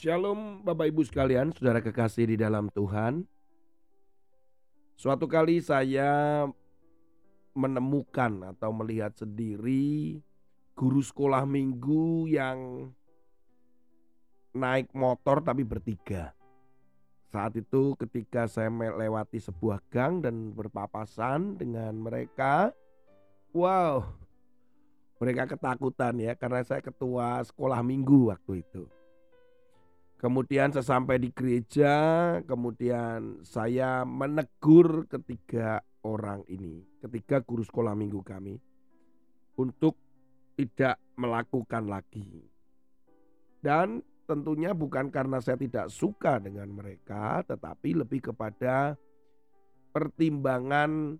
Shalom Bapak Ibu sekalian, saudara kekasih di dalam Tuhan. Suatu kali saya menemukan atau melihat sendiri guru sekolah minggu yang naik motor tapi bertiga. Saat itu ketika saya melewati sebuah gang dan berpapasan dengan mereka, wow, mereka ketakutan ya karena saya ketua sekolah minggu waktu itu. Kemudian sesampai di gereja, kemudian saya menegur ketiga orang ini, ketiga guru sekolah minggu kami untuk tidak melakukan lagi. Dan tentunya bukan karena saya tidak suka dengan mereka, tetapi lebih kepada pertimbangan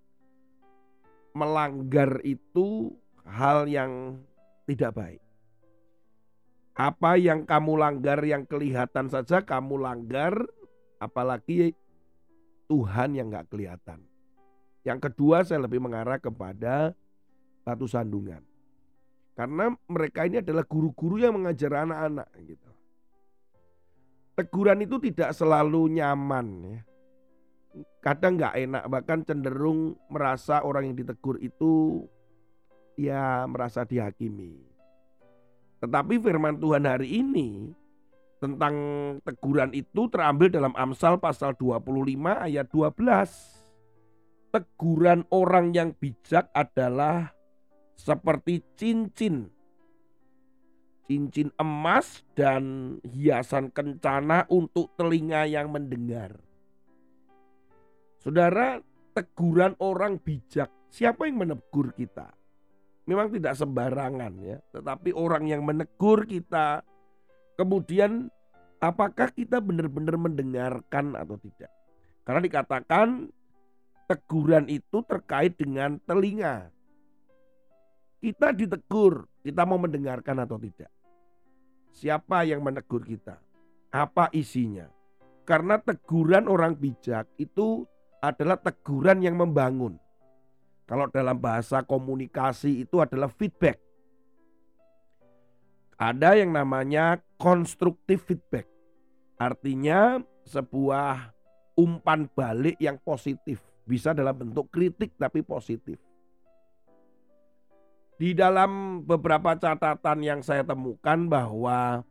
melanggar itu hal yang tidak baik. Apa yang kamu langgar yang kelihatan saja kamu langgar, apalagi Tuhan yang nggak kelihatan. Yang kedua saya lebih mengarah kepada batu sandungan. Karena mereka ini adalah guru-guru yang mengajar anak-anak gitu. Teguran itu tidak selalu nyaman ya. Kadang nggak enak bahkan cenderung merasa orang yang ditegur itu ya merasa dihakimi. Tetapi firman Tuhan hari ini tentang teguran itu terambil dalam Amsal pasal 25 ayat 12. Teguran orang yang bijak adalah seperti cincin. Cincin emas dan hiasan kencana untuk telinga yang mendengar. Saudara, teguran orang bijak. Siapa yang menegur kita? Memang tidak sembarangan ya, tetapi orang yang menegur kita kemudian apakah kita benar-benar mendengarkan atau tidak? Karena dikatakan teguran itu terkait dengan telinga. Kita ditegur, kita mau mendengarkan atau tidak? Siapa yang menegur kita? Apa isinya? Karena teguran orang bijak itu adalah teguran yang membangun. Kalau dalam bahasa komunikasi itu adalah feedback. Ada yang namanya konstruktif feedback. Artinya sebuah umpan balik yang positif. Bisa dalam bentuk kritik tapi positif. Di dalam beberapa catatan yang saya temukan bahwa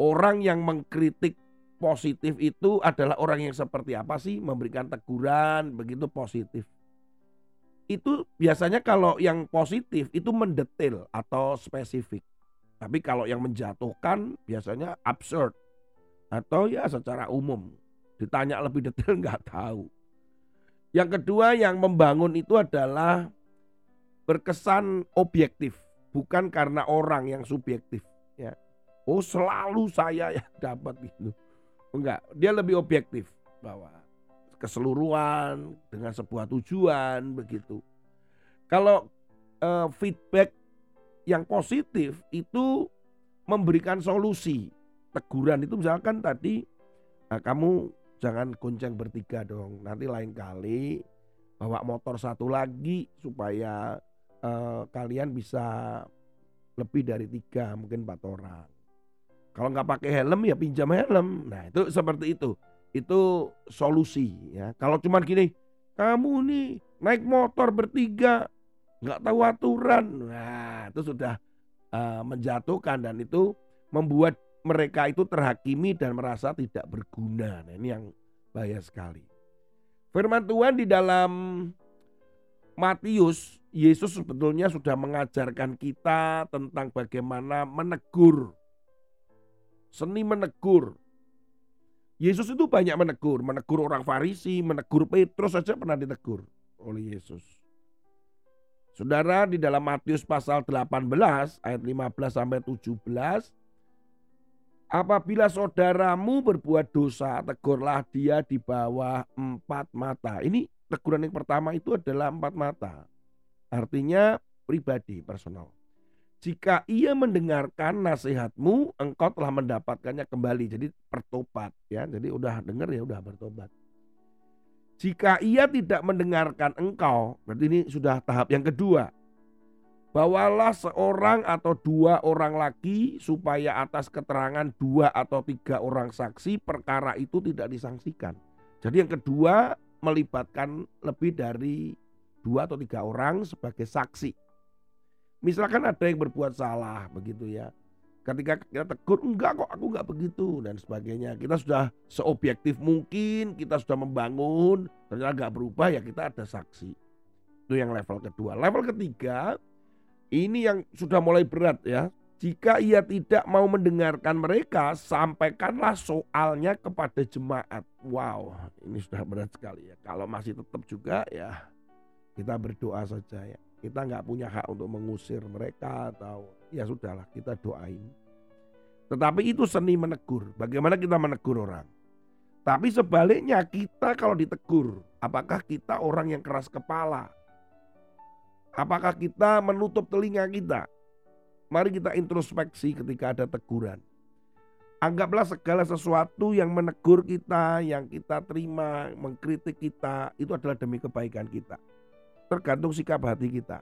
orang yang mengkritik positif itu adalah orang yang seperti apa sih memberikan teguran begitu positif itu biasanya kalau yang positif itu mendetail atau spesifik. Tapi kalau yang menjatuhkan biasanya absurd atau ya secara umum. Ditanya lebih detail nggak tahu. Yang kedua yang membangun itu adalah berkesan objektif, bukan karena orang yang subjektif. Ya. Oh selalu saya yang dapat itu. Enggak, dia lebih objektif bahwa keseluruhan dengan sebuah tujuan begitu. Kalau uh, feedback yang positif itu memberikan solusi. Teguran itu misalkan tadi nah, kamu jangan gonceng bertiga dong. Nanti lain kali bawa motor satu lagi supaya uh, kalian bisa lebih dari tiga mungkin empat orang. Kalau nggak pakai helm ya pinjam helm. Nah itu seperti itu itu solusi ya. Kalau cuma gini, kamu nih naik motor bertiga nggak tahu aturan, nah itu sudah uh, menjatuhkan dan itu membuat mereka itu terhakimi dan merasa tidak berguna. Nah, ini yang bahaya sekali. Firman Tuhan di dalam Matius, Yesus sebetulnya sudah mengajarkan kita tentang bagaimana menegur. Seni menegur, Yesus itu banyak menegur, menegur orang Farisi, menegur Petrus saja pernah ditegur oleh Yesus. Saudara di dalam Matius pasal 18 ayat 15 sampai 17 Apabila saudaramu berbuat dosa, tegurlah dia di bawah empat mata. Ini teguran yang pertama itu adalah empat mata. Artinya pribadi, personal. Jika ia mendengarkan nasihatmu, engkau telah mendapatkannya kembali. Jadi bertobat ya. Jadi udah dengar ya udah bertobat. Jika ia tidak mendengarkan engkau, berarti ini sudah tahap yang kedua. Bawalah seorang atau dua orang lagi supaya atas keterangan dua atau tiga orang saksi perkara itu tidak disangsikan. Jadi yang kedua melibatkan lebih dari dua atau tiga orang sebagai saksi. Misalkan ada yang berbuat salah begitu ya. Ketika kita tegur, enggak kok aku enggak begitu dan sebagainya. Kita sudah seobjektif mungkin, kita sudah membangun, ternyata enggak berubah ya kita ada saksi. Itu yang level kedua. Level ketiga, ini yang sudah mulai berat ya. Jika ia tidak mau mendengarkan mereka, sampaikanlah soalnya kepada jemaat. Wow, ini sudah berat sekali ya. Kalau masih tetap juga ya kita berdoa saja ya. Kita nggak punya hak untuk mengusir mereka atau ya sudahlah kita doain. Tetapi itu seni menegur. Bagaimana kita menegur orang? Tapi sebaliknya kita kalau ditegur, apakah kita orang yang keras kepala? Apakah kita menutup telinga kita? Mari kita introspeksi ketika ada teguran. Anggaplah segala sesuatu yang menegur kita, yang kita terima, mengkritik kita, itu adalah demi kebaikan kita. Tergantung sikap hati kita.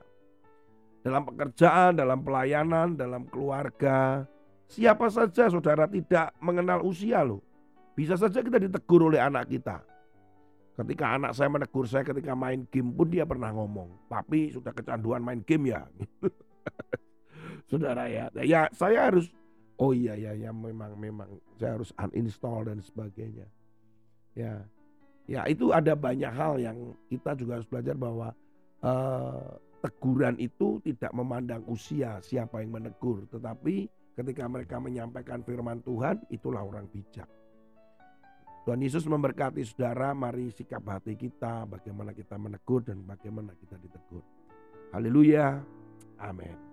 Dalam pekerjaan, dalam pelayanan, dalam keluarga, siapa saja saudara tidak mengenal usia loh. Bisa saja kita ditegur oleh anak kita. Ketika anak saya menegur saya ketika main game pun dia pernah ngomong, "Papi sudah kecanduan main game ya?" Saudara ya. Ya saya harus oh iya ya ya memang memang saya harus uninstall dan sebagainya. Ya. Ya itu ada banyak hal yang kita juga harus belajar bahwa uh, teguran itu tidak memandang usia siapa yang menegur, tetapi ketika mereka menyampaikan firman Tuhan itulah orang bijak. Tuhan Yesus memberkati saudara, mari sikap hati kita, bagaimana kita menegur dan bagaimana kita ditegur. Haleluya, amin.